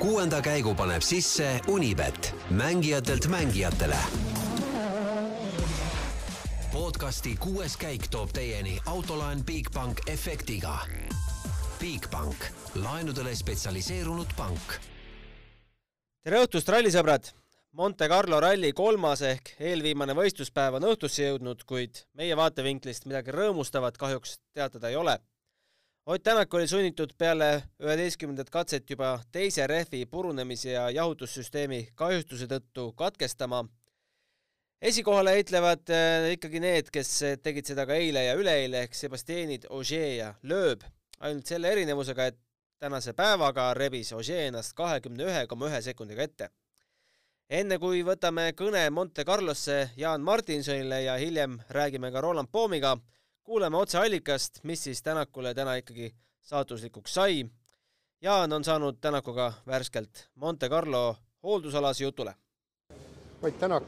kuuenda käigu paneb sisse Unibet, mängijatelt mängijatele. podcasti kuues käik toob teieni autolaen Bigbank efektiga. Bigbank, laenudele spetsialiseerunud pank. tere õhtust, rallisõbrad! Monte Carlo ralli kolmas ehk eelviimane võistluspäev on õhtusse jõudnud, kuid meie vaatevinklist midagi rõõmustavat kahjuks teatada ei ole Ott Tänak oli sunnitud peale üheteistkümnendat katset juba teise rehvi purunemise ja jahutussüsteemi kahjustuse tõttu katkestama. esikohale heitlevad äh, ikkagi need, kes tegid seda ka eile ja üleeile ehk Sebastianid, Ogier ja Loeb, ainult selle erinevusega, et tänase päevaga rebis Ogier ennast kahekümne ühe koma ühe sekundiga ette. enne kui võtame kõne Monte Carlosse Jaan Martinsonile ja hiljem räägime ka Roland Poomiga, kuuleme otseallikast, mis siis Tänakule täna ikkagi saatuslikuks sai. Jaan on saanud Tänakuga värskelt Monte Carlo hooldusalase jutule. Ott Tänak,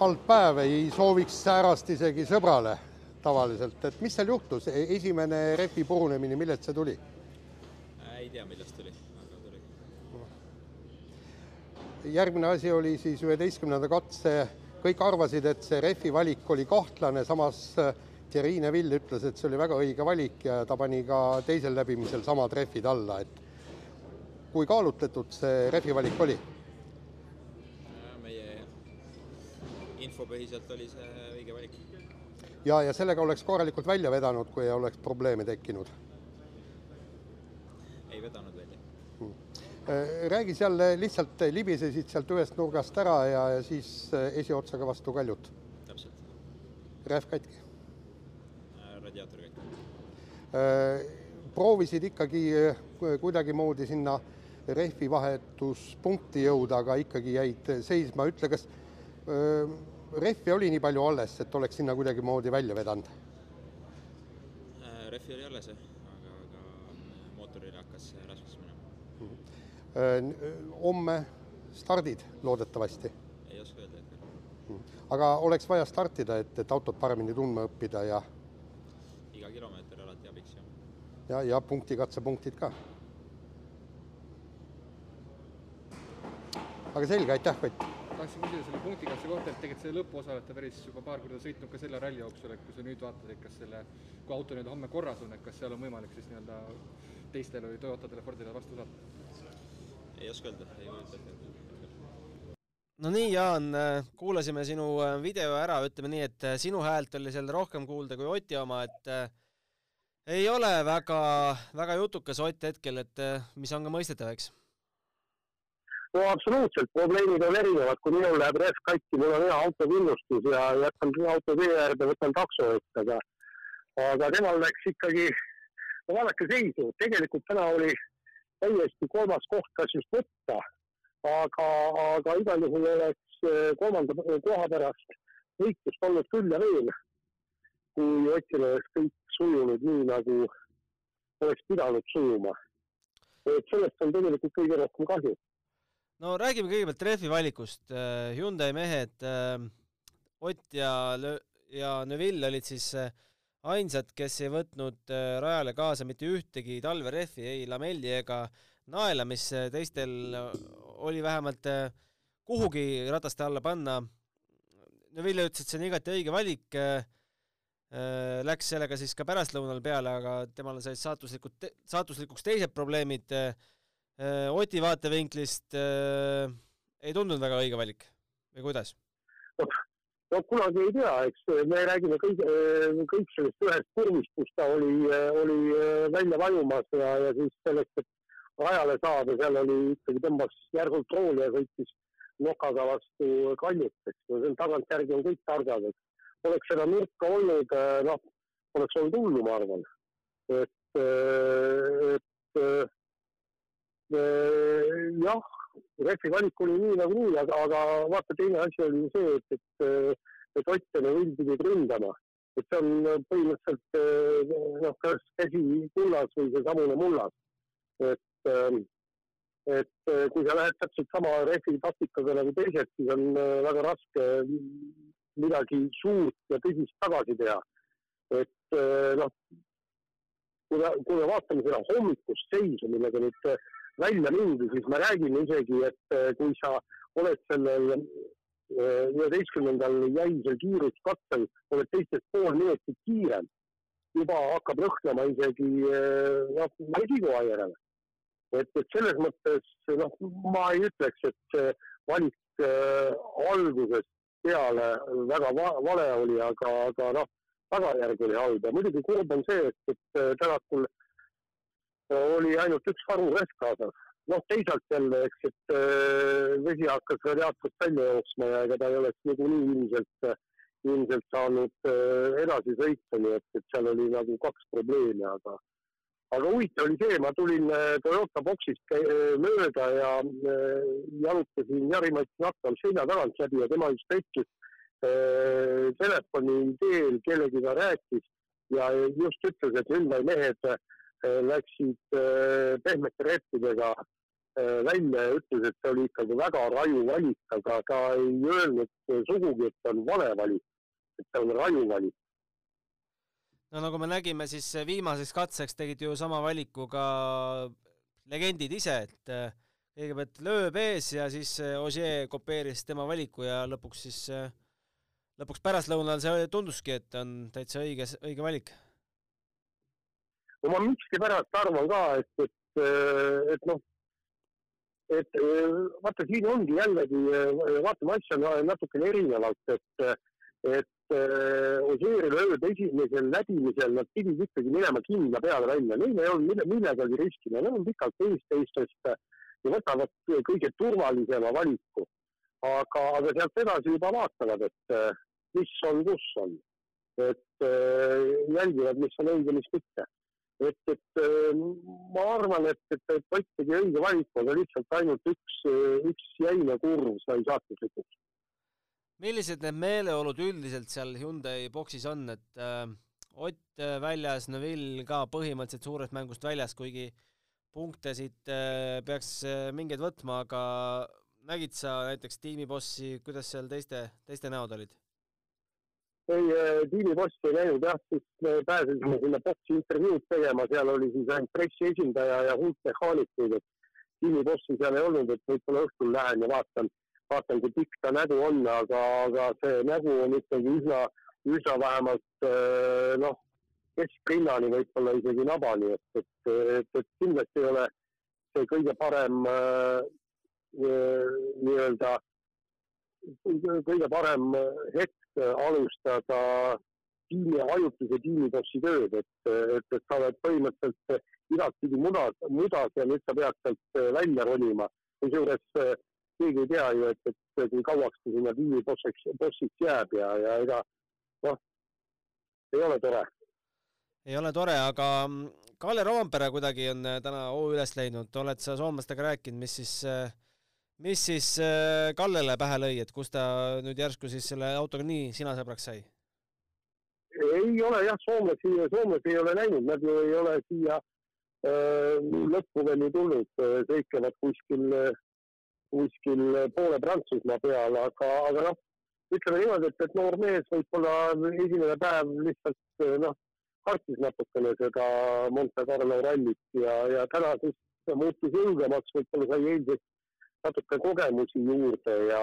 halb päev, ei sooviks säärast isegi sõbrale tavaliselt, et mis seal juhtus, e-, esimene repi purunemine, millest see tuli? ei tea, millest tuli, aga tuli. järgmine asi oli siis üheteistkümnenda katse, kõik arvasid, et see refi valik oli kahtlane, samas Thierry Neville ütles, et see oli väga õige valik ja ta pani ka teisel läbimisel samad rehvid alla, et kui kaalutletud see rehvi valik oli? meie infopõhiselt oli see õige valik. ja, ja sellega oleks korralikult välja vedanud, kui oleks probleeme tekkinud? ei vedanud välja hmm.. Äh, räägi seal, lihtsalt libisesid sealt ühest nurgast ära ja, ja siis äh, esiotsaga vastu kaljut. täpselt. rehv katki proovisid ikkagi äh, kuidagimoodi sinna rehvi vahetuspunkti jõuda, aga ikkagi jäid seisma, ütle, kas äh, rehvi oli nii palju alles, et oleks sinna kuidagimoodi välja vedanud? rehvi oli alles jah, aga, aga mootorile hakkas rasvaks minema. Mhm. homme stardid loodetavasti? ei oska öelda hetkel. Mhm. aga oleks vaja startida, et, et autot paremini tundma õppida ja iga kilomeeter. Ja, ja punktikatsepunktid ka. aga selge, aitäh, Ott! tahtsin küsida selle punktikatse kohta, et tegelikult selle lõpuosa olete päris juba paar korda sõitnud ka selle ralli jooksul, et kui sa nüüd vaatad, et kas selle, kui auto nüüd homme korras on, et kas seal on võimalik siis nii-öelda teistele või Toyotadele, Fordile vastu saada? ei oska öelda, ei kujuta ette no nii, Jaan, kuulasime sinu video ära, ütleme nii, et sinu häält oli seal rohkem kuulda kui Oti oma, et äh, ei ole väga, väga jutukas Ott hetkel, et mis on ka mõistetav, eks? no absoluutselt, probleemid on erinevad, kui minul läheb rehv katki, mul on hea autokindlustus ja jätan auto tee äärde, võtan takso ette, aga aga temal läks ikkagi, no vaadake seisu, tegelikult täna oli täiesti kolmas koht, kas just võtta, aga, aga igal juhul oleks eh, kolmanda koha pärast võitlust olnud küll ja veel, kui Otil oleks kõik sujunud nii, nagu oleks pidanud sujuma. et sellest on tegelikult kõige rohkem kahju no räägime kõigepealt rehvi valikust. Äh, Hyundai mehed äh, Ott ja, ja Neville olid siis äh, ainsad, kes ei võtnud rajale kaasa mitte ühtegi talverehvi, ei lamelli ega naela, mis teistel oli vähemalt kuhugi rataste alla panna. Neville ütles, et see on igati õige valik. Läks sellega siis ka pärastlõunal peale, aga temale said saatuslikud, saatuslikuks teised probleemid. Äh, Oti vaatevinklist äh, ei tundunud väga õige valik. Või kuidas? no kunagi ei tea, eks me räägime kõik, äh, kõik sellest ühest kurvist, kus ta oli, äh, oli välja vajumas ja, ja siis selleks, et rajale saada, seal oli ikkagi tõmbas järgult rooli ja sõitis nokaga vastu kaljut, eks ju, tagantjärgi on kõik targad, et oleks seda nurka olnud, noh, oleks olnud hullu, ma arvan. et, et Äh, jah, rehvi valik oli nii nagu nii, aga, aga vaata, teine asi oli ju see, et, et, et Ott ja Neville pidid ründama. et see on põhimõtteliselt äh, noh, kas käsi kullas või seesamune mullas. et, ähm, et äh, kui sa lähed täpselt sama rehvi taktikaga nagu teised, siis on väga raske midagi suurt ja tõsist tagasi teha. et noh, kui me, kui me vaatame seda hommikust seisu, millega nüüd välja mindi, siis me räägime isegi, et eh, kui sa oled sellel eh, üheteistkümnendal jäisel kiiruskatsel, oled teistest pool minutit kiirem, juba hakkab lõhnama isegi eh, noh, mesikoha järele. et, et selles mõttes noh, ma ei ütleks, et see valik äh, algusest peale väga va vale oli, aga, aga noh, tagajärg oli halb ja muidugi kurb on see, et, et äh, Tänakul oli ainult üks farurehv kaasas. noh, teisalt jälle, eks, et äh, vesi hakkas radiaatorist välja jooksma ja ega ta ei oleks niikuinii ilmselt, ilmselt saanud äh, edasi sõita, nii et, et seal oli nagu kaks probleemi, aga aga huvitav oli see, ma tulin äh, Toyota boksist äh, mööda ja äh, jalutasin Jari-Mati Nakal selja tagant läbi ja tema just äh, telefoni teel kellegiga rääkis ja just ütles, et Hyundai mehed läksid pehmete rehvidega äh, välja ja ütles, et see oli ikkagi väga raju valik, aga ta ei öelnud sugugi, et see on vale valik, et see on raju valik. No nagu me nägime, siis viimaseks katseks tegid ju sama valiku ka legendid ise, et äh, kõigepealt lööb ees ja siis äh, Ogier kopeeris tema valiku ja lõpuks siis, lõpuks pärastlõunal see tunduski, et on täitsa õige, õige valik. no ma miskipärast arvan ka, et, et, et noh, et vaata, siin ongi jällegi, vaatame asja natukene erinevalt, et, et eh, Ožeeri lööd esimesel läbimisel nad pidid ikkagi minema kindla peale välja, neil ei olnud mille, millegagi riskida, nad on pikalt eesteistest ja võtavad kõige turvalisema valiku. aga, aga sealt edasi juba vaatavad, et mis on, kus on. et jälgivad, mis on õige, mis mitte et, et äh, ma arvan, et, et Ott tegi õige valiku, aga lihtsalt ainult üks, üks jäine kurv sai saatuslikuks. Millised need meeleolud üldiselt seal Hyundai boksis on, et äh, Ott äh, väljas, Neville ka põhimõtteliselt suurest mängust väljas, kuigi punkte siit äh, peaks äh, mingeid võtma, aga nägid sa näiteks tiimibossi, kuidas seal teiste, teiste näod olid? ei, tiimiposti ei näinud jah, siis me pääsesime sinna boksi intervjuud tegema, seal oli siis ainult pressiesindaja ja hulk mehhaanikuid, et tiimibossi seal ei olnud, et võib-olla õhtul lähen ja vaatan, vaatan, kui pikk ta nägu on, aga, aga see nägu on ikkagi üsna, üsna vähemalt äh, noh, keskrinnani, võib-olla isegi nabani, et, et, et, et kindlasti ei ole see kõige parem äh, äh, nii-öelda kõige parem hetk alustada tiimi, ajutise tiimibossi tööd, et, et, et sa oled põhimõtteliselt igatpidi mudas, mudas ja nüüd sa pead sealt välja ronima. kusjuures keegi ei tea ju, et, et kui kauaks ta sinna tiimibossiks, bossiks jääb ja, ja ega noh, ei ole tore. ei ole tore, aga mm, Kalle Roompere kuidagi on äh, täna hoo üles leidnud, oled sa soomlastega rääkinud, mis siis, mis siis äh, Kallele pähe lõi, et kus ta nüüd järsku siis selle autoga nii sinasõbraks sai? ei ole jah, soomlasi, soomlasi ei ole näinud, nad ju ei ole siia äh, lõppu veel ju tulnud, sõitlevad kuskil, kuskil poole Prantsusmaa peal, aga, aga noh, ütleme niimoodi, et, et noor mees võib-olla esimene päev lihtsalt noh, kartis natukene seda Monte Carlo rallit ja, ja täna siis muutus julgemaks, võib-olla sai eilsest natuke kogemusi juurde ja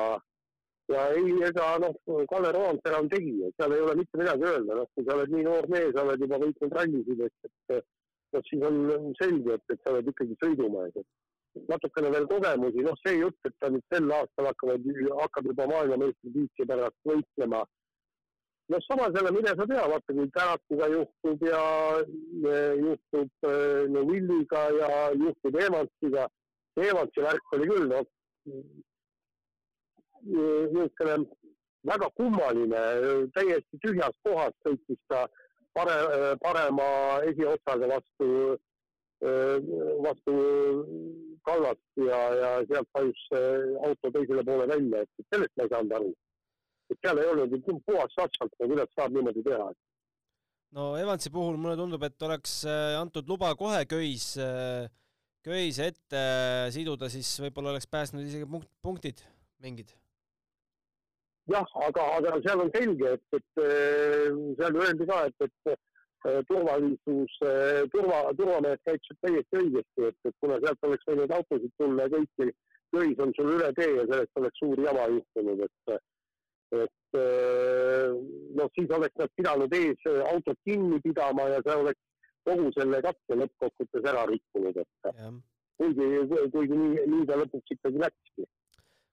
ja ei, ega noh, Kalle Roompere on tegija, seal ei ole mitte midagi öelda, noh, kui sa oled nii noor mees, oled juba võitnud rallisid, et, et noh, siis on selge, et, et sa oled ikkagi sõidumees, et natukene veel kogemusi, noh, see jutt, et ta nüüd sel aastal hakkavad, hakkab juba maailmameistritiitli pärast võitlema. noh, samas jälle mine sa tea, vaata kui Tänakuga juhtub ja eh, juhtub eh, Neville'iga ja juhtub Evansiga. Evansi värk oli küll, noh, niisugune väga kummaline, täiesti tühjas kohas sõitis ta pare, parema esiotsaga vastu, vastu kallast ja, ja sealt vajus auto teisele poole välja, et sellest ma ei saanud aru. et seal ei olnud ju puhas asfalt, kuidas saab niimoodi teha. no Evansi puhul mulle tundub, et oleks äh, antud luba kohe köis, köis ette äh, siduda, siis võib-olla oleks pääsnud isegi punkt, punktid mingid jah, aga, aga seal on selge, et, et seal öeldi ka, et, et äh, turvalisus, turva, turvamehed käitusid täiesti õigesti, et, et kuna sealt oleks võinud autosid tulla ja kõiki köis on sul üle tee ja sellest oleks suur jama juhtunud, et et noh, siis oleks nad pidanud ees autot kinni pidama ja see oleks kogu selle katse lõppkokkuvõttes ära rikkunud, et kuigi, kuigi nii, nii ta lõpuks ikkagi läkski.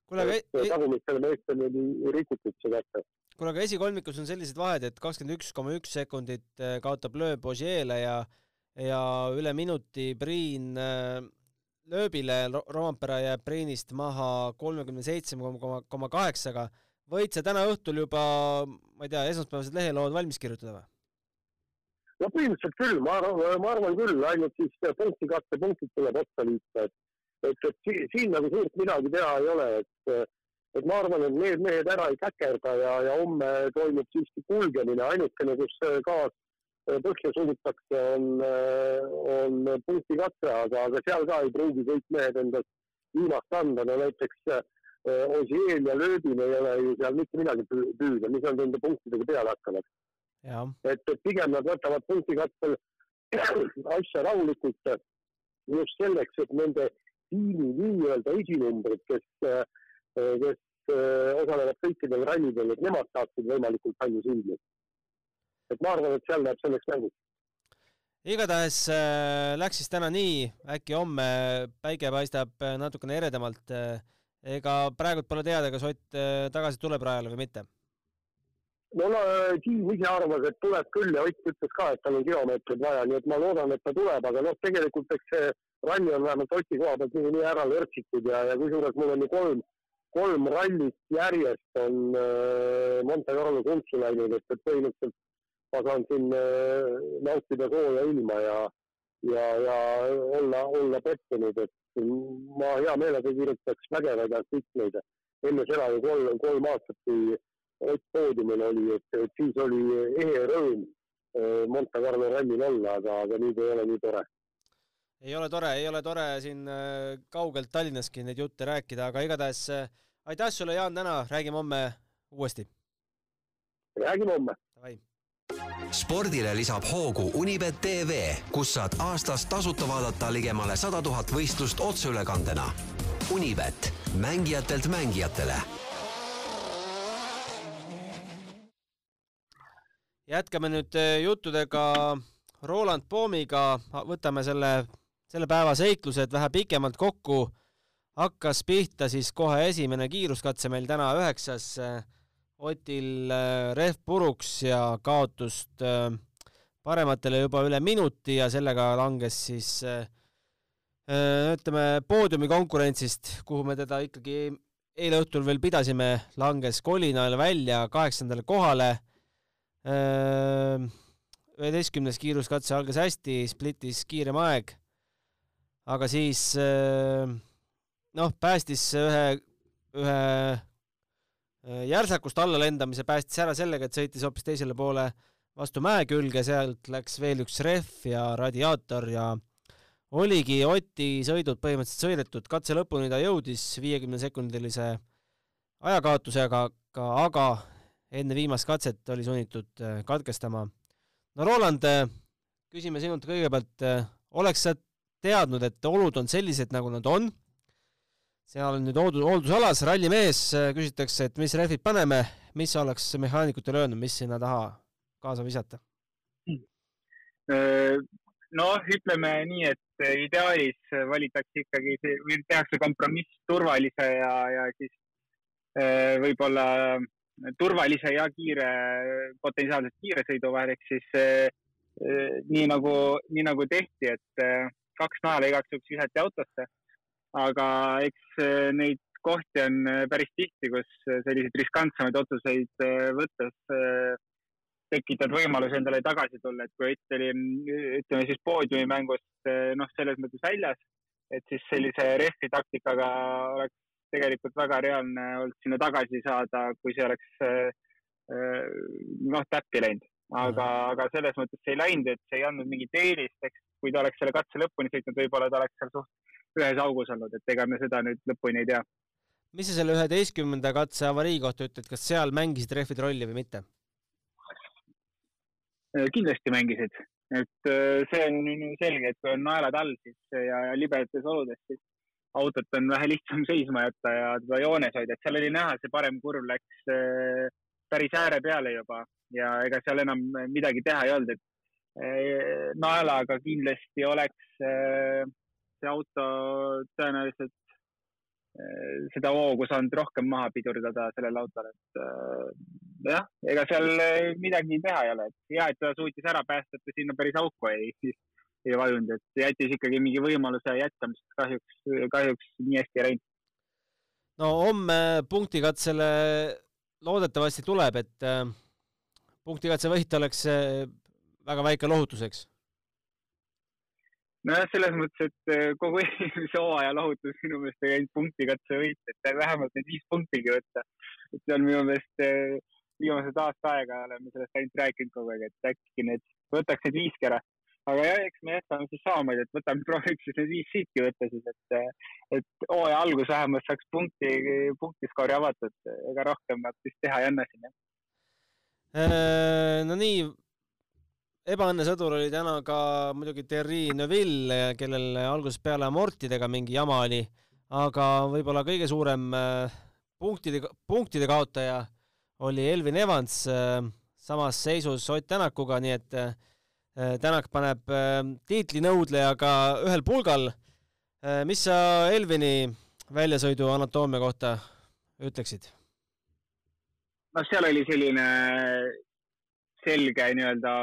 Kuule, aga tagumistele meestele oli rikutud see käte. kuule, aga esikolmikus on sellised vahed, et kakskümmend üks koma üks sekundit äh, kaotab löö Božeele ja ja üle minuti Priin äh, lööbile, Rompera jääb Priinist maha kolmekümne seitsme koma, koma kaheksaga. võid sa täna õhtul juba, ma ei tea, esmaspäevased lehelood valmis kirjutada või? no põhimõtteliselt küll, ma arvan, ma arvan küll, ainult siis punkti katte punktid tuleb otsa liita, et, et, et siin, siin nagu suurt midagi teha ei ole, et, et ma arvan, et need mehed ära ei käkerda ja, ja homme toimub siiski kulgemine, ainukene, kus gaas põhja surutakse, on, on punkti katse, aga, aga seal ka ei pruugi kõik mehed endast viimast anda, no näiteks Osiel ja Lööbil ei ole ju seal mitte midagi püüda, mis nad nende punktidega peale hakkavad? Et, et pigem nad võtavad punktikatsel asja rahulikult just selleks, et nende tiimi nii-öelda esinumbrid, kes, kes osalevad kõikidel rallidel, et nemad saaksid võimalikult palju silmi. et ma arvan, et seal läheb selleks mänguks igatahes äh, läks siis täna nii, äkki homme päike paistab natukene eredamalt ega praegult pole teada, kas Ott äh, tagasi tuleb rajale või mitte no, no Tiim ise arvas, et tuleb küll ja Ott ütles ka, et tal on kilomeetreid vaja, nii et ma loodan, et ta tuleb, aga noh, tegelikult eks see ralli on vähemalt Oti koha pealt niikuinii ära lörtsitud ja, ja kusjuures mul on ju kolm, kolm rallit järjest on äh, Monte Carlo kuntsu läinud, et, et põhimõtteliselt ma saan siin äh, nautida sooja ilma ja, ja, ja olla, olla pettunud, et ma hea meelega kirjutaks vägevaid artikleid. enne seda ju kolm, kolm aastat, kui Ott poodiumil oli, et, et siis oli ehe rõõm eh, Monte Carlo rallil olla, aga, aga nüüd ei ole nii tore. ei ole tore, ei ole tore siin eh, kaugelt Tallinnaski neid jutte rääkida, aga igatahes eh, aitäh sulle, Jaan, täna, räägime homme uuesti. räägime homme. spordile lisab hoogu Unibet tv, kus saad aastas tasuta vaadata ligemale sada tuhat võistlust otseülekandena. Unibet, mängijatelt mängijatele jätkame nüüd äh, juttudega Roland Poomiga, võtame selle, selle päeva seiklused vähe pikemalt kokku. hakkas pihta siis kohe esimene kiiruskatse meil täna üheksas. Otil äh, rehv puruks ja kaotust äh, parematele juba üle minuti ja sellega langes siis ütleme poodiumi konkurentsist, kuhu me teda ikkagi eile õhtul veel pidasime, langes kolinal välja kaheksandale kohale üheteistkümnes kiiruskatse algas hästi, splitis kiirem aeg, aga siis noh, päästis ühe, ühe järsakust alla lendamise, päästis ära sellega, et sõitis hoopis teisele poole vastu mäe külge, sealt läks veel üks rehv ja radiaator ja oligi Oti sõidud põhimõtteliselt sõidetud, katse lõpuni ta jõudis viiekümne sekundilise ajakaotusega, aga, enne viimast katset oli sunnitud äh, katkestama. no Roland, äh, küsime sinult kõigepealt, äh, oleks sa teadnud, et olud on sellised, nagu nad on, seal on nüüd hooldus, hooldusalas rallimees, küsitakse, et mis rehvid paneme, mis oleks mehaanikutele öelnud, mis sinna taha kaasa visata? noh, ütleme nii, et ideaalis valitakse ikkagi, tehakse kompromiss turvalise ja, ja siis võib-olla turvalise ja kiire, potentsiaalselt kiire sõidu vahel, ehk siis eh, eh, nii nagu, nii nagu tehti, et eh, kaks naela igaks juhuks visati autosse. aga eks neid kohti on päris tihti, kus selliseid riskantsemaid otsuseid võttes tekitad võimaluse endale tagasi tulla, et kui Ott oli, ütleme siis poodiumimängust noh, selles mõttes väljas, et siis sellise rehvi taktikaga oleks tegelikult väga reaalne olnud sinna tagasi saada, kui see oleks äh, äh, noh, täppi läinud. aga, aga selles mõttes see ei läinud, et see ei andnud mingit eelist, eks kui ta oleks selle katse lõpuni sõitnud, võib-olla ta oleks seal suht ühes augus olnud, et ega me seda nüüd lõpuni ei tea. mis sa selle üheteistkümnenda katse avarii kohta ütled, kas seal mängisid rehvid rolli või mitte? kindlasti mängisid, et see on selge, et kui on naelad all, siis ja, ja libedates oludes, siis autot on vähe lihtsam seisma jätta ja teda joones hoida, et seal oli näha, see parem kurv läks päris ääre peale juba. Ja ega seal enam midagi teha ei olnud, et naelaga kindlasti oleks see auto tõenäoliselt seda hoogu saanud rohkem maha pidurdada sellel autol, et äh, jah, ega seal midagi teha ei ole, et hea, et ta suutis ära päästa, et ta sinna päris auku ei, ei vajunud, et jättis ikkagi mingi võimaluse jätkamist, kahjuks, kahjuks nii hästi ei läinud. no homme punktikatsele loodetavasti tuleb, et äh, punktikatse võit oleks äh, väga väike lohutus, eks nojah, selles mõttes, et äh, kogu eelmise hooaja lohutus minu meelest oli ainult punktikatse võit, et vähemalt need viis punktigi võtta. et see on minu meelest viimased aasta aega oleme sellest ainult rääkinud kogu aeg, et äkki need, võtaks need viiski ära. Aga jah, eks me jätame siis samamoodi, et võtame, prooviks siis need viis siitki võtta siis, et, äh, et hooaja algus vähemalt saaks punkti, punktiskoori avatud, ega rohkem nad vist teha ei anna siin, jah. No nii, ebaõnnesõdur oli täna ka muidugi Thierry Neuville, kellel algusest peale amortidega mingi jama oli, aga võib-olla kõige suurem äh, punktide, punktide kaotaja oli Elvin Evans äh, samas seisus Ott Tänakuga, nii et äh, Tänak paneb tiitlinõudlejaga ühel pulgal. mis sa Elvini väljasõidu anatoomia kohta ütleksid? no seal oli selline selge nii-öelda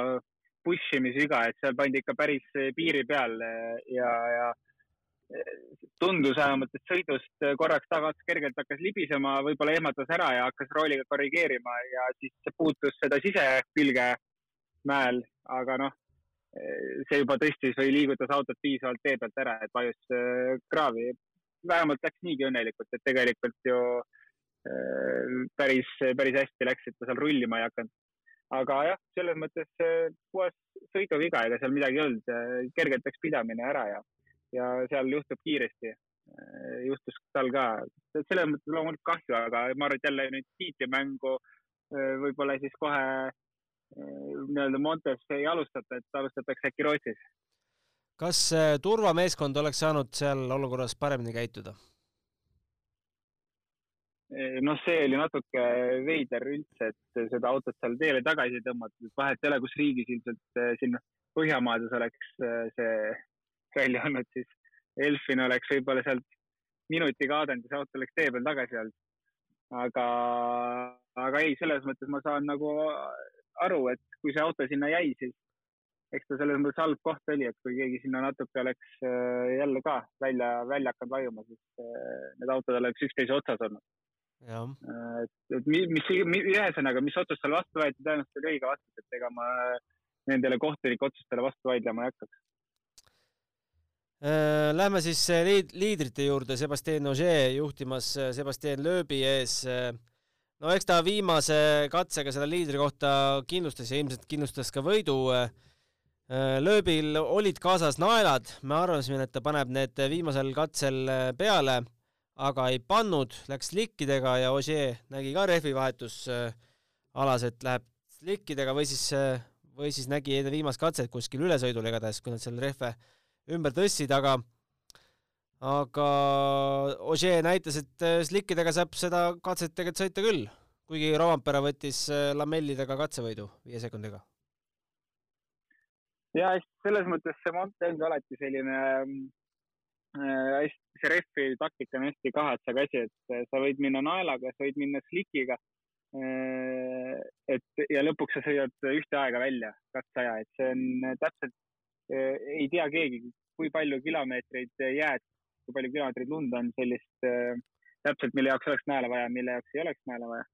push imisviga, et seal pandi ikka päris piiri peal ja, ja tundus vähemalt, et sõidust korraks tagasi kergelt hakkas libisema, võib-olla ehmatas ära ja hakkas rooliga korrigeerima ja siis puutus seda sisepilge mäel, aga noh, see juba tõstis või liigutas autot piisavalt tee pealt ära, et vajus äh, kraavi. vähemalt läks niigi õnnelikult, et tegelikult ju äh, päris, päris hästi läks, et ta seal rullima ei hakanud aga jah, selles mõttes puhas sõiduviga, ega seal midagi ei olnud, kergelt läks pidamine ära ja, ja seal juhtub kiiresti. juhtus tal ka, selles mõttes loomulikult kahju, aga ma arvan, et jälle nüüd tiitlimängu võib-olla siis kohe nii-öelda Montes ei alustata, et alustatakse äkki Rootsis. kas turvameeskond oleks saanud seal olukorras paremini käituda? noh, see oli natuke veider üldse, et seda autot seal teele tagasi tõmmata, et vahet ei ole, kus riigis ilmselt eh, siin Põhjamaades oleks eh, see välja olnud, siis Elfin oleks võib-olla sealt minuti kaadanud ja see auto oleks tee peal tagasi olnud. aga, aga ei, selles mõttes ma saan nagu aru, et kui see auto sinna jäi, siis eks ta selles mõttes halb koht oli, et kui keegi sinna natuke oleks eh, jälle ka välja, välja hakanud vajuma, siis need autod oleks üksteise otsas olnud Äh, et, et mis, mis, ühesõnaga, mis otsus seal vastu võeti, tõenäoliselt oli õige vastus, et ega ma nendele kohtunike otsustele vastu vaidlema ei hakkaks. Äh, lähme siis äh, liid-, liidrite juurde, Sebastian Ogier juhtimas Sebastian Loebi ees. No eks ta viimase katsega selle liidri kohta kindlustas ja ilmselt kindlustas ka võidu. Lööbil olid kaasas naelad, me arvasime, et ta paneb need viimasel katsel peale aga ei pannud, läks slikkidega ja Ogier nägi ka rehvi vahetusalas, et läheb slikkidega või siis, või siis nägi enne viimast katset kuskil ülesõidul igatahes, kui nad selle rehve ümber tõstsid, aga aga Ogier näitas, et slikkidega saab seda katset tegelikult sõita küll, kuigi Rovampere võttis lamellidega katsevõidu viie sekundiga. ja selles mõttes see Monte ongi alati selline Äh, hästi, see rehvi taktika on hästi kahetsev asi, et äh, sa võid minna naelaga, sa võid minna slikiga. Äh, et ja lõpuks sa sõidad ühte aega välja, katseaja, et see on täpselt, ei tea keegi, kui palju kilomeetreid jääd, kui palju kilomeetreid lund on sellist täpselt, mille jaoks oleks naela vaja, mille jaoks ei oleks naela vaja.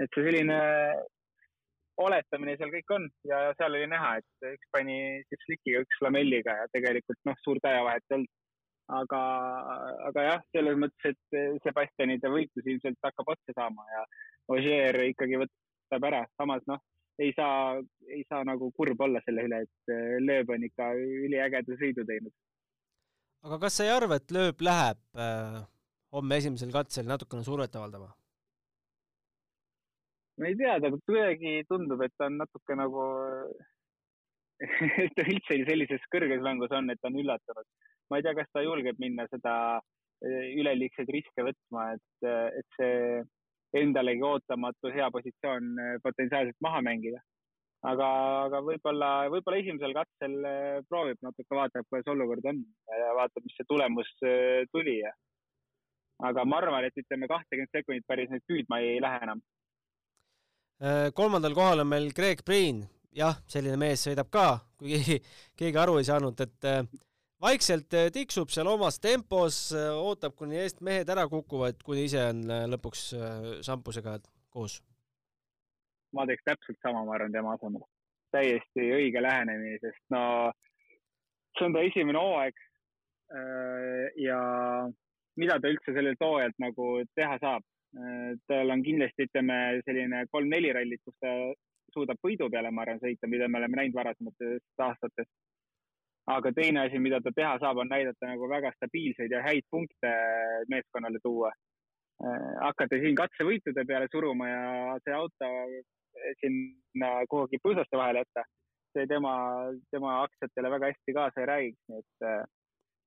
et see selline oletamine seal kõik on ja seal oli näha, et üks pani siis slikiga, üks lamelliga ja tegelikult noh, suurt ajavahet ei olnud aga, aga jah, selles mõttes, et Sebastianide võitlus ilmselt hakkab otsa saama ja Ogier ikkagi võtab ära, samas noh, ei saa, ei saa nagu kurb olla selle üle, et Lööb on ikka üliägeda sõidu teinud. Aga kas sa ei arva, et Lööb läheb äh, homme esimesel katsel natukene survet avaldama? ma ei tea, ta kuidagi tundub, et ta on natuke nagu et ta üldse sellises kõrges mängus on, et ta on üllatunud. ma ei tea, kas ta julgeb minna seda eh, üleliigseid riske võtma, et, et see endalegi ootamatu hea positsioon eh, potentsiaalselt maha mängida. Aga, aga võib-olla, võib-olla esimesel katsel eh, proovib natuke, vaatab, kuidas olukord on ja vaatab, mis see tulemus tuli ja aga ma arvan, et ütleme kahtekümmet sekundit päris nüüd püüdma ei lähe enam. kolmandal kohal on meil Greg Priin jah, selline mees sõidab ka, kui keegi, keegi aru ei saanud, et vaikselt tiksub seal omas tempos, ootab, kuni eest mehed ära kukuvad, kuni ise on lõpuks šampusega koos. Ma teeks täpselt sama, ma arvan, tema asemel. täiesti õige lähenemine, sest no see on ta esimene hooaeg. ja mida ta üldse sellelt hooajalt nagu teha saab? tal on kindlasti, ütleme, selline kolm-neli rallit, kus ta suudab võidu peale, ma arvan, sõita, mida me oleme näinud varasematest aastatest. aga teine asi, mida ta teha saab, on näidata nagu väga stabiilseid ja häid punkte meeskonnale tuua. Äh, hakata siin katsevõitude peale suruma ja see auto sinna kuhugi põõsaste vahele jätta, see tema, tema aktsiatele väga hästi kaasa ei räägiks, nii et äh,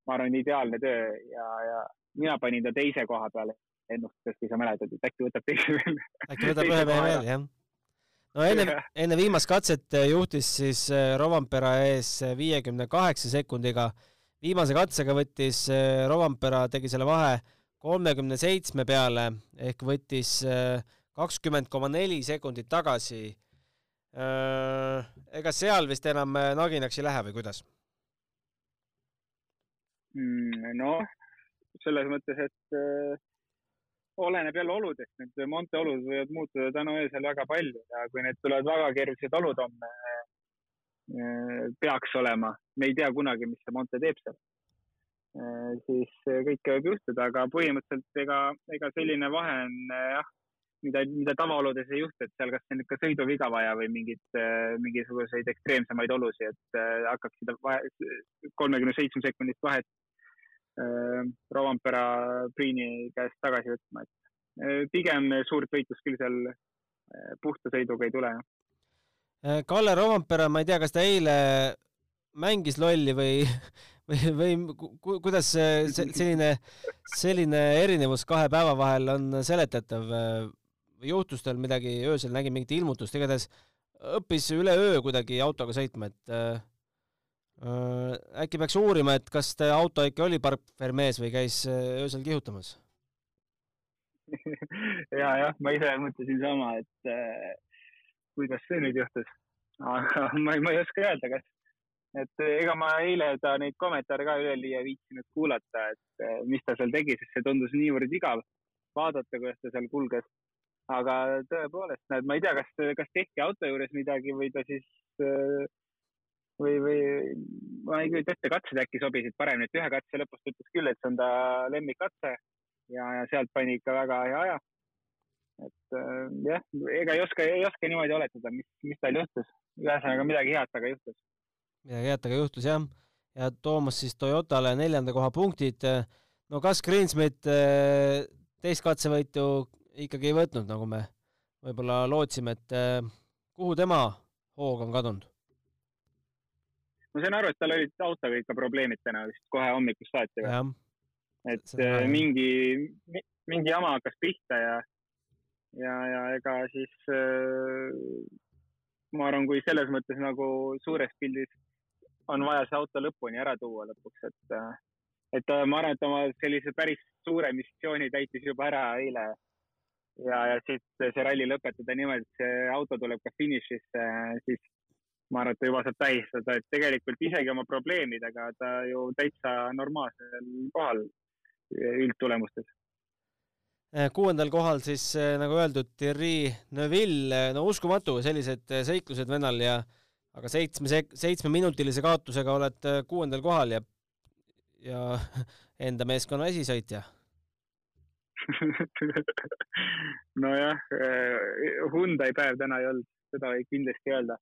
ma arvan, ideaalne töö ja, ja mina panin ta teise koha peale ennustustes, kui sa mäletad, et äkki võtab teise veel. äkki võtab ühe mehe veel, jah no enne, enne viimast katset äh, juhtis siis äh, Rovampera ees äh, viiekümne kaheksa sekundiga. viimase katsega võttis Rovampera, tegi selle vahe kolmekümne seitsme peale ehk võttis kakskümmend koma neli sekundit tagasi. ega seal vist enam naginaks ei lähe või kuidas? Mm, noh, selles mõttes, et oleneb jälle oludest, need Monte olud võivad muutuda tänu öösel väga palju ja kui need tulevad väga keerulised olud homme eh, peaks olema, me ei tea kunagi, mis see Monte teeb seal. Siis kõike võib juhtuda, aga põhimõtteliselt ega, ega selline vahe on jah, mida, mida tavaoludes ei juhtu, et seal kas on ikka sõiduviga vaja või mingit, mingisuguseid ekstreemsemaid olusid, et hakkaks seda kolmekümne seitsme sekundist vahet Äh, Rovampera Priini käest tagasi võtma, et äh, pigem suurt võitlust küll seal äh, puhta sõiduga ei tule. Kalle Rovampera, ma ei tea, kas ta eile mängis lolli või, või, või ku, kuidas see, selline, selline erinevus kahe päeva vahel on seletatav? Juhtus tal midagi, öösel nägin mingit ilmutust, igatahes õppis üleöö kuidagi autoga sõitma, et Äh, äkki peaks uurima, et kas auto ikka oli park Vermees või käis äh, öösel kihutamas? ja, jah, ma ise mõtlesin sama, et äh, kuidas see nüüd juhtus. aga ma ei, ma ei oska öelda, kas, et ega ma eile ta neid kommentaare ka üleliia viitsinud kuulata, et äh, mis ta seal tegi, sest see tundus niivõrd igav vaadata, kuidas ta seal kulges. Aga tõepoolest, näed, ma ei tea, kas, kas tehti auto juures midagi või ta siis äh, või, või ma ei kujuta ette, katsed äkki sobisid paremini, et ühe katse lõpus ta ütles küll, et see on ta lemmikkatse ja, ja sealt pani ikka väga hea aja. et äh, jah, ega ei oska, ei oska niimoodi oletada, mis, mis tal juhtus. ühesõnaga midagi head temaga juhtus. midagi head temaga juhtus jah. ja Toomas siis Toyotale neljanda koha punktid. no kas Greensmit äh, teist katsevõitu ikkagi ei võtnud, nagu me võib-olla lootsime, et äh, kuhu tema hoog on kadunud? ma sain aru, et tal olid autoga ikka probleemid täna vist kohe hommikust saati või? et äh, mingi, mingi jama hakkas pihta ja, ja, ja ega siis äh, ma arvan, kui selles mõttes nagu suures pildis on vaja see auto lõpuni ära tuua lõpuks, et, äh, et ma arvan, et oma sellise päris suure missiooni täitis juba ära eile. Ja, ja siit see ralli lõpetada niimoodi, et see auto tuleb ka finišisse, siis ma arvan, et ta juba saab tähistada, et tegelikult isegi oma probleemidega ta ju täitsa normaalsel kohal üldtulemustes. Eh, kuuendal kohal siis eh, nagu öeldud, Thierry Neuville, no uskumatu, sellised eh, seiklused vennal ja aga seitsme sek-, seitsmeminutilise kaotusega oled kuuendal kohal ja, ja enda meeskonna esisõitja nojah, Hyundai päev täna ei olnud, seda võib kindlasti öelda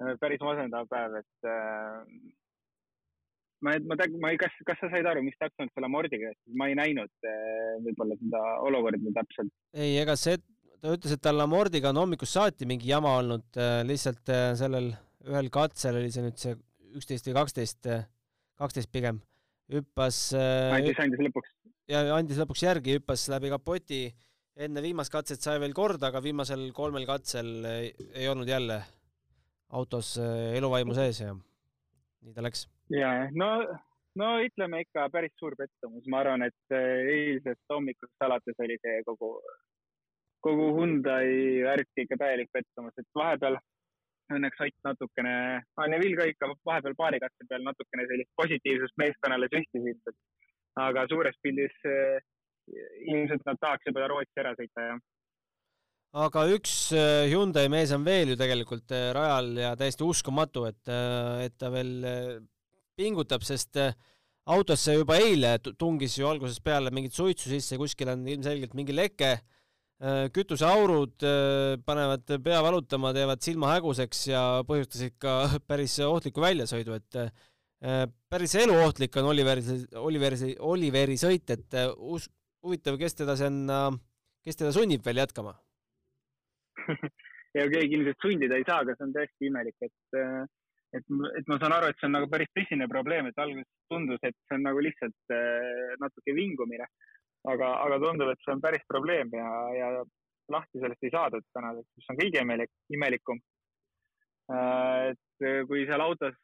Äh, päris masendav päev, et äh, ma, ma, ma ei, kas, kas sa said aru, mis täpsemalt selle amordiga, ma ei näinud võib-olla seda olukorda täpselt. ei, ega see, ta ütles, et tal amordiga on hommikust saati mingi jama olnud lihtsalt sellel ühel katsel oli see nüüd see üksteist või kaksteist, kaksteist pigem, hüppas andis, andis lõpuks. Ja andis lõpuks järgi, hüppas läbi kapoti, enne viimast katset sai veel korda, aga viimasel kolmel katsel ei, olnud jälle autos eluvaimu sees ja nii ta läks. ja, no, no ütleme ikka päris suur pettumus, ma arvan, et eilsest hommikust alates oli see kogu, kogu Hyundai värk ikka täielik pettumus, et vahepeal õnneks Ott natukene, Neville ka ikka vahepeal paari katse peal natukene sellist positiivsust meeskonnale süstisid, et aga suures pildis eh, ilmselt nad tahaks juba Rootsi ära sõita, jah. aga üks eh, Hyundai mees on veel ju tegelikult eh, rajal ja täiesti uskumatu, et, et ta veel pingutab, sest autosse juba eile tungis ju algusest peale mingit suitsu sisse, kuskil on ilmselgelt mingi leke kütuseaurud panevad pea valutama, teevad silma häguseks ja põhjustasid ka päris ohtliku väljasõidu, et päris eluohtlik on Oliveri, Oliveri, Oliveri sõit, et us-, huvitav, kes teda sinna, kes teda sunnib veel jätkama ja keegi ilmselt sundida ei saa, aga see on tõesti imelik, et, et, et ma saan aru, et see on nagu päris tõsine probleem, et alguses tundus, et see on nagu lihtsalt natuke vingumine aga, aga tundub, et see on päris probleem ja, ja lahti sellest ei saadud tänaseks, mis on kõige imelik, imelikum. Äh, et kui seal autos,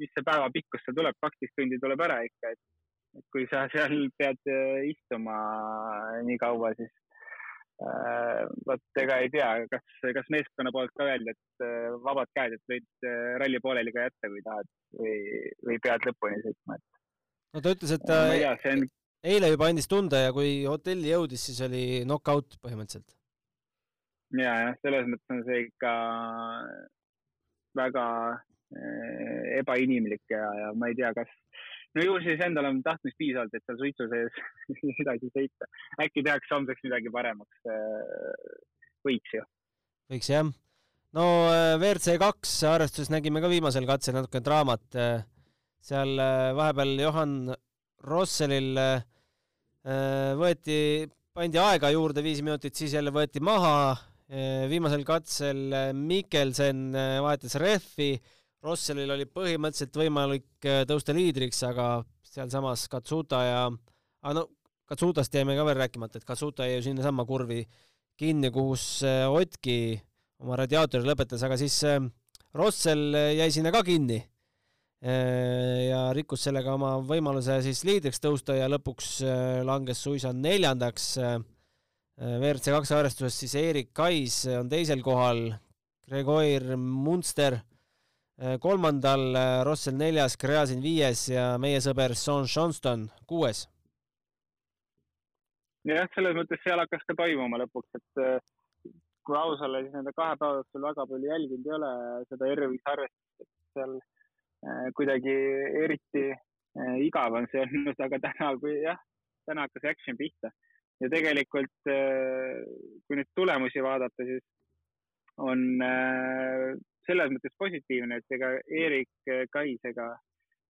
mis see päeva pikkus seal tuleb, kaksteist tundi tuleb ära ikka, et, et kui sa seal pead äh, istuma nii kaua, siis äh, vot ega ei tea, kas, kas meeskonna poolt ka öeldi, et vabad käed, et võid ralli pooleli ka jätta, kui tahad või, või pead lõpuni sõitma, et. no ta ütles, et tea, on eile juba andis tunda ja kui hotelli jõudis, siis oli knock-out põhimõtteliselt. ja, jah, selles mõttes on see ikka väga äh, ebainimlik ja, ja ma ei tea, kas, no ju siis endal on tahtmist piisavalt, et seal suitsu sees edasi sõita. äkki tehakse homseks midagi paremaks äh,. võiks ju. võiks jah. no äh, WRC kaks arvestuses nägime ka viimasel katsel natukene draamat. Seal vahepeal Johan Rosselil võeti, pandi aega juurde viis minutit, siis jälle võeti maha. Äh, viimasel katsel äh, Mikkelsen vahetas rehvi. Rosselil oli põhimõtteliselt võimalik tõusta liidriks, aga sealsamas Katsuta ja, aga no Katsutast jäime ka veel rääkimata, et Katsuta jäi ju sinnasamma kurvi kinni, kus Otki oma radiaatori lõpetas, aga siis Rossel jäi sinna ka kinni Äh, ja rikkus sellega oma võimaluse siis liidriks tõusta ja lõpuks äh, langes suisa neljandaks. Äh, WRC kaks arvestuses siis Erik Kais on teisel kohal, Gregor Munster kolmandal, Rossel neljas, Gräzin viies ja meie sõber Sean Johnston kuues. jah, selles mõttes seal hakkas ka toimuma lõpuks, et kui aus olla, siis nende kahe päeva jooksul väga palju jälginud ei ole seda R5 arvestust, et seal Äh, kuidagi eriti äh, igav on see olnud, aga täna, kui jah, täna hakkas action pihta ja tegelikult äh, kui nüüd tulemusi vaadata, siis on selles mõttes positiivne, et ega Erik Kais ega,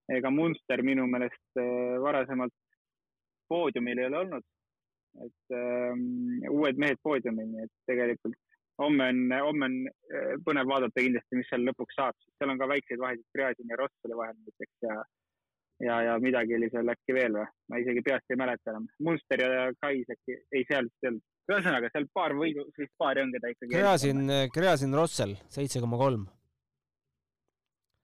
ega Munster minu meelest varasemalt poodiumil ei ole olnud. et ähm, uued mehed poodiumil, nii et tegelikult homme on, homme on äh, põnev vaadata kindlasti, mis seal lõpuks saab, seal on ka väikseid vahesid Gräzini ja Rossali vahel näiteks ja ja, ja midagi oli seal äkki veel või, ma isegi peast ei mäleta enam. Munster ja Kais äkki, ei seal vist ei olnud. ühesõnaga seal paar võidu, sellist paari on, keda ikkagi. Gräzin, Gräzin Rossel seitse koma kolm.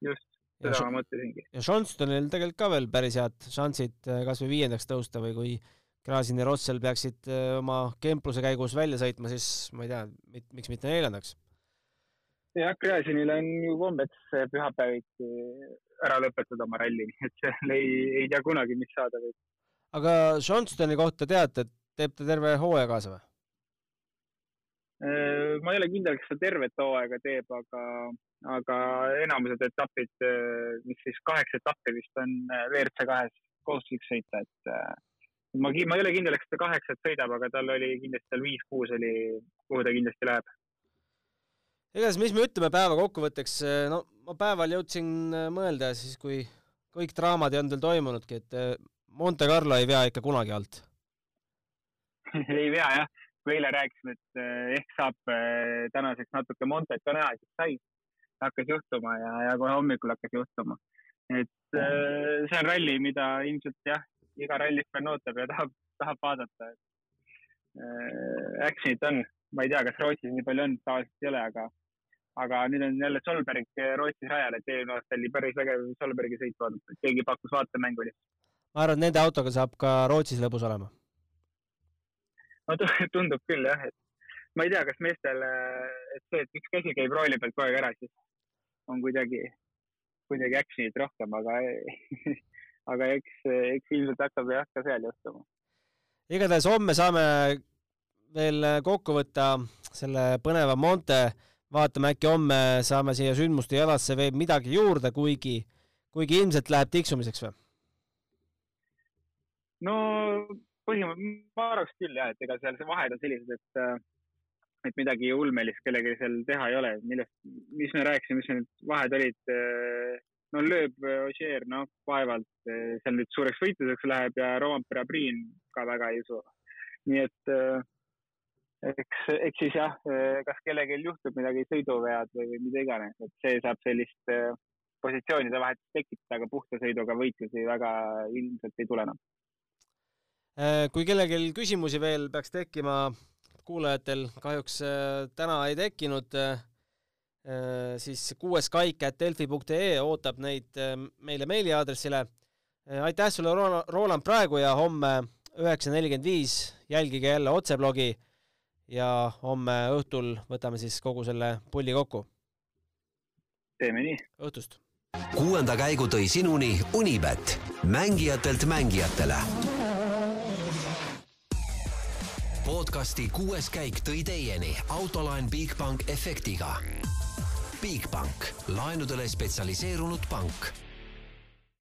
just, seda ma mõtlesingi. ja Johnstonil tegelikult ka veel päris head šansid äh, kasvõi viiendaks tõusta või kui Gräzin ja Rossel peaksid äh, oma kempluse käigus välja sõitma, siis ma ei tea, miks mitte neljandaks. jah, Gräzinil on ju kombeks pühapäeviti ära lõpetada oma ralli, nii et seal ei, ei tea kunagi, mis saada võib. aga Johnstoni kohta teate, et teeb ta terve hooaja kaasa või? Äh, ma ei ole kindel, kas ta tervet hooaega teeb, aga, aga enamused etapid, äh, mis siis kaheksa etappi vist on WRC kahes kohustuslik sõita, et ma, ma ei ole kindel, kas ta kaheksat sõidab, aga tal oli kindlasti seal viis-kuus oli, kuhu ta kindlasti läheb. Igatahes, mis me ütleme päeva kokkuvõtteks, no ma päeval jõudsin äh, mõelda siis, kui kõik draamad ei olnud veel toimunudki, et äh, Monte Carlo ei vea ikka kunagi alt ei vea jah, kui eile rääkisime, et ehk saab tänaseks natuke Montet ka näha, siis sai. hakkas juhtuma ja, ja kohe hommikul hakkas juhtuma. et see on ralli, mida ilmselt jah, iga rallifänn ootab ja tahab, tahab vaadata. Äh, action'it on, ma ei tea, kas Rootsis nii palju on, tavaliselt ei ole, aga, aga nüüd on jälle Solberg Rootsis rajal, et eelmine aasta oli päris vägev Solbergi sõit vaadata, et keegi pakkus vaatemängu lihtsalt. ma arvan, et nende autoga saab ka Rootsis lõbus olema. no tundub küll jah, et ma ei tea, kas meestel, et see, et üks käsi käib rooli pealt kogu aeg ära, siis on kuidagi, kuidagi action'it rohkem, aga aga eks, eks ilmselt hakkab jah ka seal juhtuma. igatahes homme saame veel kokku võtta selle põneva Monte, vaatame äkki homme saame siia sündmuste jalasse veel midagi juurde, kuigi, kuigi ilmselt läheb tiksumiseks või? no põhimõtteliselt ma arvaks küll jah, et ega seal see vahed on sellised, et et midagi ulmelist kellelgi seal teha ei ole, millest, mis me rääkisime, mis need vahed olid. no lööb Ožeer, noh, vaevalt seal nüüd suureks võitluseks läheb ja Rompera Priin ka väga ei usu. nii et eks, eks siis jah, kas kellelgi juhtub midagi, sõiduvead või mida iganes, et see saab sellist positsioonide vahetust tekitada, aga puhta sõiduga võitlusi väga ilmselt ei tule enam. kui kellelgi küsimusi veel peaks tekkima kuulajatel kahjuks täna ei tekkinud, siis kuues kaik at delfi.ee ootab neid meile meiliaadressile. aitäh sulle, Roland, praegu ja homme üheksa nelikümmend viis jälgige jälle otseblogi ja homme õhtul võtame siis kogu selle pulli kokku. teeme nii. õhtust. kuuenda käigu tõi sinuni Unibet, mängijatelt mängijatele podcasti kuues käik tõi teieni autolaen Bigbank efektiga. Bigbank, laenudele spetsialiseerunud pank